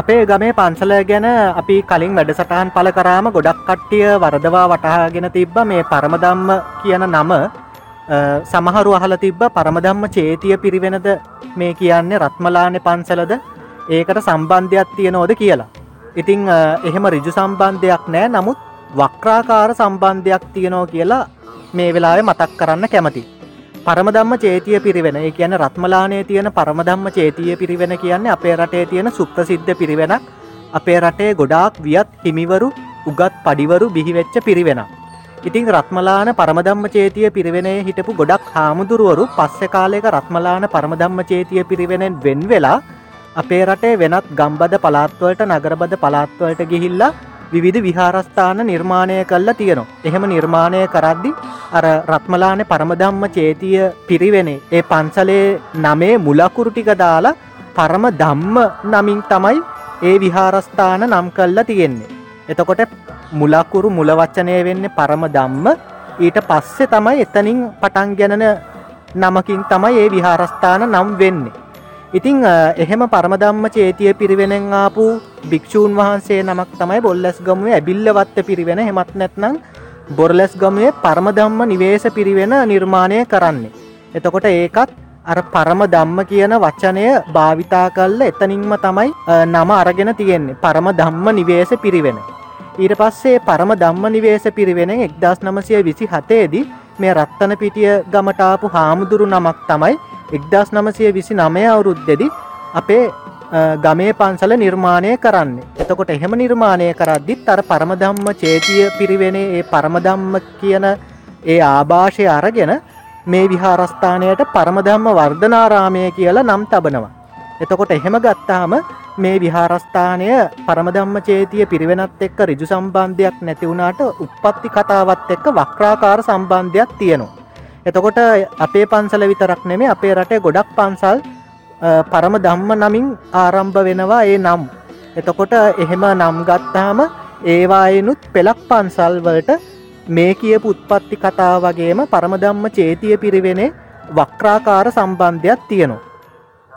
අපේ ගමේ පන්සල ගැන අපි කලින් වැඩසටහන් පල කරාම ගොඩක් කට්ටිය වරදවා වටහාගෙන තිබ්බ මේ පරමදම්ම කියන නම සමහරු අහල තිබ්බ පරමදම්ම චේතිය පිරිවෙනද මේ කියන්නේ රත්මලානෙ පන්සලද ඒකට සම්බන්ධයක් තියෙනෝද කියලා. ඉතිං එහෙම රිජු සම්බන්ධයක් නෑ නමුත් වක්‍රාකාර සම්බන්ධයක් තියනෝ කියලා මේ වෙලාවෙ මතක් කරන්න කැමති. පරමදම්ම චේතිය පිරිවෙන ඒ කියන රත්මලානයේ තියෙන පරමදම්ම චේතිය පිරිවෙන කියන්නේ අපේ රටේ තියෙන සුප්‍රසිද්ධ පිරිවෙනක් අපේ රටේ ගොඩාක් වියත් හිමිවරු උගත් පඩිවරු බිහිවෙච්ච පිරිවෙන. ඉතිං රත්මලාන පරමදම්ම චේතිය පිරිවෙනේ හිටපු ගොඩක් හාමුදුරුවරු පස්සෙ කාලෙක රත්මලාන පරමදම්ම චේතිය පිරිවෙනෙන් වෙන් වෙලා අපේ රටේ වෙනත් ගම්බද පලාත්වලට නගරබද පලාත්වලට ගිහිල්ලා විවිධ විහාරස්ථාන නිර්මාණය කල්ලා තියෙනවා. එහෙම නිර්මාණය කරද්දි අර රත්මලාන පරමදම්ම චේතිය පිරිවෙනේ ඒ පන්සලේ නමේ මුලකුරු ටික දාලා පරම දම්ම නමින් තමයි ඒ විහාරස්ථාන නම් කල්ලා තියෙන්නේ. එතකොට මුලකුරු මුලවච්චනය වෙන්නේ පරම දම්ම ඊට පස්සේ තමයි එතනින් පටන් ගැනන නමකින් තමයි ඒ විහාරස්ථාන නම් වෙන්නේ. ඉතිං එහෙම පරමදම්ම චේතිය පිරිවෙනෙන් ආපු භික්‍ෂූන් වහන්සේ නමක් තමයි බොල්ලස් ගමුවේ ඇබිල්ලවත්ත පිරිවෙන හෙමත් නැත්නම් බොරලස් ගමුවේ පරමදම්ම නිවේශ පිරිවෙන නිර්මාණය කරන්නේ. එතකොට ඒකත් අර පරම දම්ම කියන වචනය භාවිතා කල්ල එතනින්ම තමයි නම අරගෙන තියෙන්නේ පරම දම්ම නිවේශ පිරිවෙන. ඊට පස්සේ පරම දම්ම නිවේශ පිරිවෙන එක්දස් නමසය විසි හතේදී මේ රත්තන පිටිය ගමටාපු හාමුදුරු නමක් තමයි එක්දස් නමසය විසි නමය අවුරුද්දෙදි අපේ ගමේ පන්සල නිර්මාණය කරන්නේ. එතකොට එහෙම නිර්මාණය කරද්දිත් අර පරමදම්ම චේතිය පිරිවෙනේ ඒ පරමදම්ම කියන ඒ ආභාෂය අරගෙන මේ විහාරස්ථානයට පරමදම්ම වර්ධනාරාමය කියලා නම් තබනවා. එතකොට එහෙම ගත්තාම මේ විහාරස්ථානය පරමදම්ම චේතිය පිරිවෙනත් එක්ක රිජු සම්බන්ධයක් නැතිවුණට උප්පත්ති කතාවත් එක්ක වක්‍රාකාර සම්බන්ධයක් තියෙනවා. එතකොට අපේ පන්සල විතරක් නෙමේ අපේ රටේ ගොඩක් පන්සල් පරම දම්ම නමින් ආරම්භ වෙනවා ඒ නම්. එතකොට එහෙම නම් ගත්තාම ඒවායනුත් පෙළක් පන්සල්වලට මේ කිය පුත්පත්ති කතා වගේම පරමදම්ම චේතිය පිරිවෙනේ වක්‍රාකාර සම්බන්ධයක් තියෙනවා.